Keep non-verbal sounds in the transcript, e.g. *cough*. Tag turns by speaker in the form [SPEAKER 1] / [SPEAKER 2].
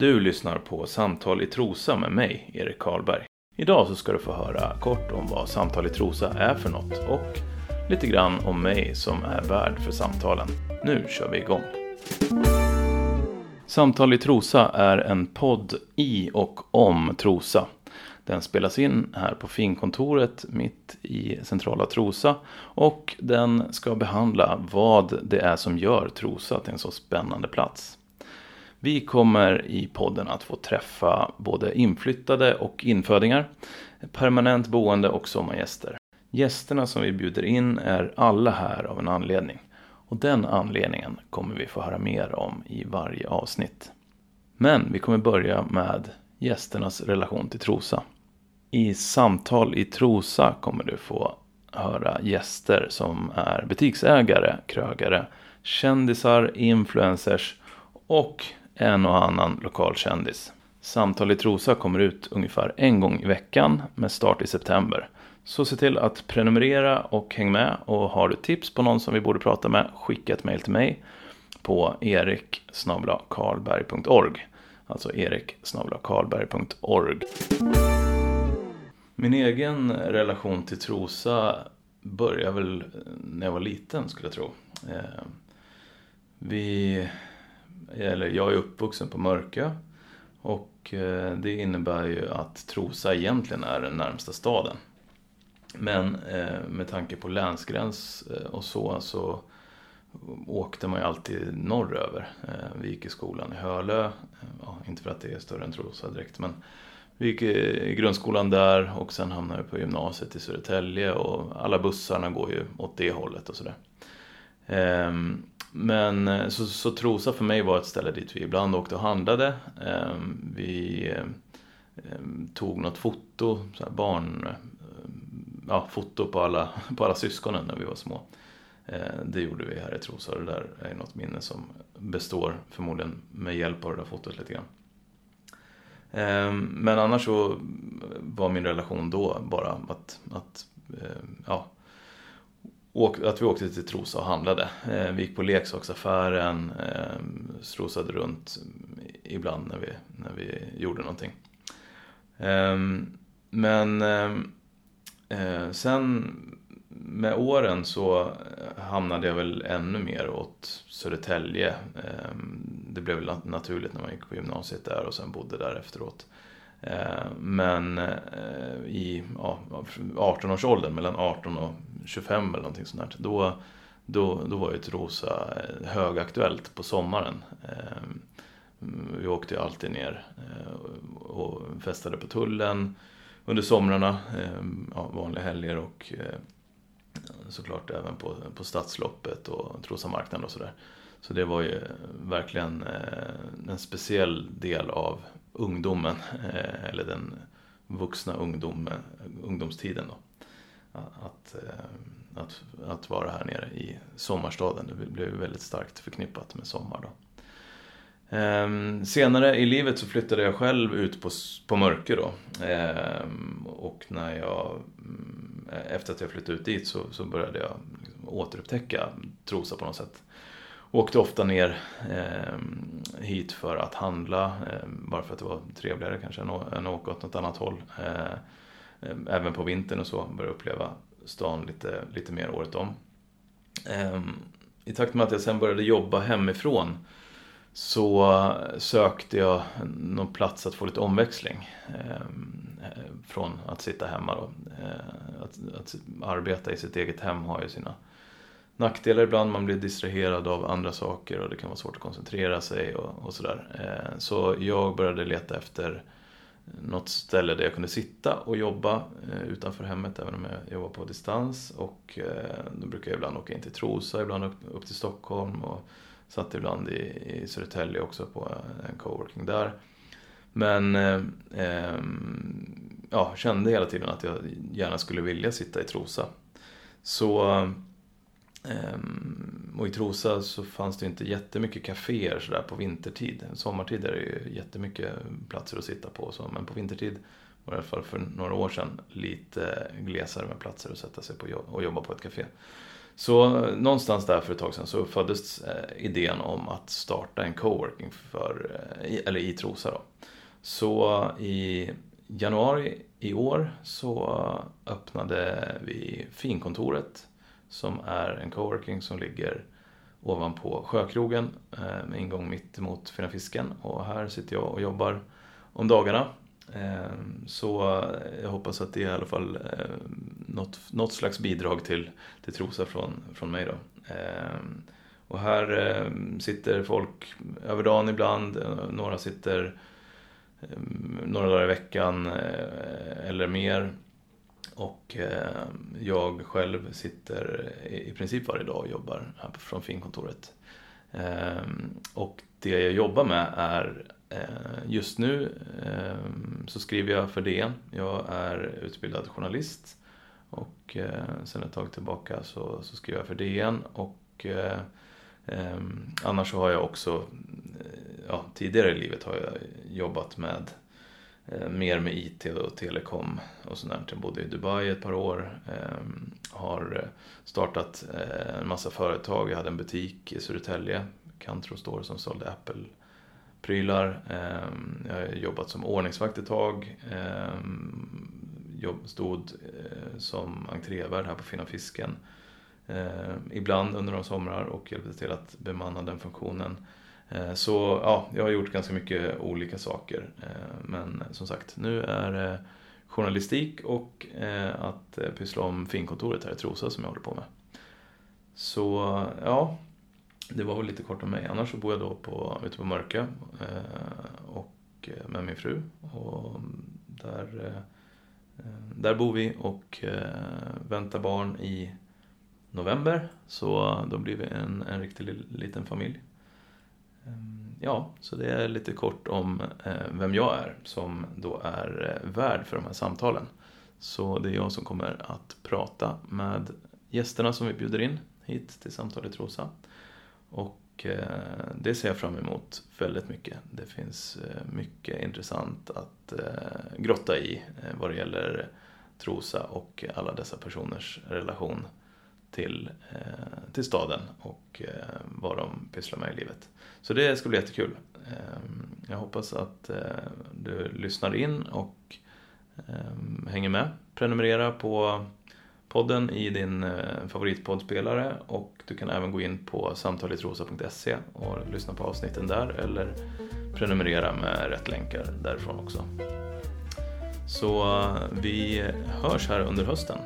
[SPEAKER 1] Du lyssnar på Samtal i Trosa med mig, Erik Karlberg. Idag så ska du få höra kort om vad Samtal i Trosa är för något och lite grann om mig som är värd för samtalen. Nu kör vi igång. Samtal i Trosa är en podd i och om Trosa. Den spelas in här på Finkontoret mitt i centrala Trosa och den ska behandla vad det är som gör Trosa till en så spännande plats. Vi kommer i podden att få träffa både inflyttade och infödingar, permanent boende och sommargäster. Gästerna som vi bjuder in är alla här av en anledning. Och den anledningen kommer vi få höra mer om i varje avsnitt. Men vi kommer börja med gästernas relation till Trosa. I Samtal i Trosa kommer du få höra gäster som är butiksägare, krögare, kändisar, influencers och en och annan lokal kändis. Samtal i Trosa kommer ut ungefär en gång i veckan med start i september. Så se till att prenumerera och häng med och har du tips på någon som vi borde prata med skicka ett mail till mig på erik Alltså erik Min egen relation till Trosa började väl när jag var liten skulle jag tro. Eh, vi eller jag är uppvuxen på Mörkö. Och eh, det innebär ju att Trosa egentligen är den närmsta staden. Men eh, med tanke på länsgräns eh, och så, så åkte man ju alltid norröver. Vi gick i skolan i Hölö, ja, inte för att det är större än Trosa direkt, men vi gick i grundskolan där och sen hamnade vi på gymnasiet i Södertälje och alla bussarna går ju åt det hållet och sådär. Ehm, men eh, så, så Trosa för mig var ett ställe dit vi ibland åkte och handlade. Ehm, vi ehm, tog något foto, så här barn, ehm, ja, foto på alla, *laughs* på alla syskonen när vi var små. Det gjorde vi här i Trosa och det där är något minne som består förmodligen med hjälp av det där fotot lite grann. Men annars så var min relation då bara att, att ja, att vi åkte till Trosa och handlade. Eh, vi gick på leksaksaffären, eh, strosade runt ibland när vi, när vi gjorde någonting. Ehm, men eh, sen med åren så hamnade jag väl ännu mer åt Södertälje. Ehm, det blev väl naturligt när man gick på gymnasiet där och sen bodde där efteråt. Men i ja, 18-årsåldern, mellan 18 och 25 eller någonting sånt där. Då, då, då var ju Trosa eh, högaktuellt på sommaren. Ehm, vi åkte ju alltid ner eh, och festade på tullen under somrarna, ehm, ja, vanliga helger och eh, såklart även på, på Stadsloppet och Trosa marknad och sådär. Så det var ju verkligen en speciell del av ungdomen, eller den vuxna ungdom, ungdomstiden. Då att, eh, att, att vara här nere i sommarstaden. Det blev väldigt starkt förknippat med sommar då. Ehm, senare i livet så flyttade jag själv ut på, på Mörke då. Ehm, och när jag, eh, efter att jag flyttade ut dit så, så började jag liksom återupptäcka Trosa på något sätt. Åkte ofta ner eh, hit för att handla, eh, bara för att det var trevligare kanske än, än att åka åt något annat håll. Eh, Eh, även på vintern och så, började uppleva stan lite, lite mer året om. Ehm, I takt med att jag sen började jobba hemifrån så sökte jag någon plats att få lite omväxling. Ehm, eh, från att sitta hemma då. Eh, att, att arbeta i sitt eget hem har ju sina nackdelar ibland. Man blir distraherad av andra saker och det kan vara svårt att koncentrera sig och, och sådär. Så jag började leta efter något ställe där jag kunde sitta och jobba eh, utanför hemmet även om jag jobbar på distans. Och eh, då brukar jag ibland åka in till Trosa, ibland upp, till Stockholm och satt ibland i, i Södertälje också på en coworking där. Men eh, ehm, ja, kände hela tiden att jag gärna skulle vilja sitta i Trosa. Så Ehm, och i Trosa så fanns det inte jättemycket kaféer sådär på vintertid. Sommartid är det ju jättemycket platser att sitta på. Så, men på vintertid var det i alla fall för några år sedan lite glesare med platser att sätta sig på och jobba på ett café. Så någonstans där för ett tag sedan så föddes eh, idén om att starta en coworking för, eh, eller i Trosa då. Så i januari i år så eh, öppnade vi Finkontoret som är en coworking som ligger ovanpå Sjökrogen eh, med ingång mitt emot Fina Fisken. Och här sitter jag och jobbar om dagarna. Eh, så jag hoppas att det är i alla fall eh, något, något slags bidrag till, till Trosa från, från mig. Då. Eh, och här eh, sitter folk över dagen ibland, eh, några sitter några dagar i veckan eller mer. Och eh, jag själv sitter i princip varje dag och jobbar här från Finkontoret. Ehm, och det jag jobbar med är eh, just nu ehm, så skriver jag för DN. Jag är utbildad journalist och eh, sen ett tag tillbaka så, så skriver jag för DN och ehm, annars så har jag också ja, tidigare i livet har jag jobbat med Eh, mer med IT och telekom och sånt där. Jag bodde i Dubai ett par år. Ehm, har eh, startat eh, en massa företag. Jag hade en butik i Södertälje, Cantro Store, som sålde Apple-prylar. Ehm, jag har jobbat som ordningsvakt ett tag. Ehm, stod som entrévärd här på Fina Fisken. Ibland under de somrar och hjälpte till att bemanna den funktionen. Eh, så ja, jag har gjort ganska mycket olika saker. Eh, men som sagt, nu är det journalistik och eh, att pyssla om finkontoret här i Trosa som jag håller på med. Så ja, det var väl lite kort om mig. Annars så bor jag då på, ute på Mörka och med min fru. Och där, där bor vi och väntar barn i november. Så då blir vi en, en riktig liten familj. Ehm, ja, så det är lite kort om eh, vem jag är som då är eh, värd för de här samtalen. Så det är jag som kommer att prata med gästerna som vi bjuder in hit till Samtal i Trosa. Och eh, det ser jag fram emot väldigt mycket. Det finns mycket intressant att grotta i vad det gäller Trosa och alla dessa personers relation till, eh, till staden och eh, vad de pysslar med i livet. Så det ska bli jättekul. Eh, jag hoppas att eh, du lyssnar in och eh, hänger med. Prenumerera på podden i din eh, favoritpoddspelare och du kan även gå in på samtaletrosa.se och lyssna på avsnitten där eller prenumerera med rätt länkar därifrån också. Så vi hörs här under hösten.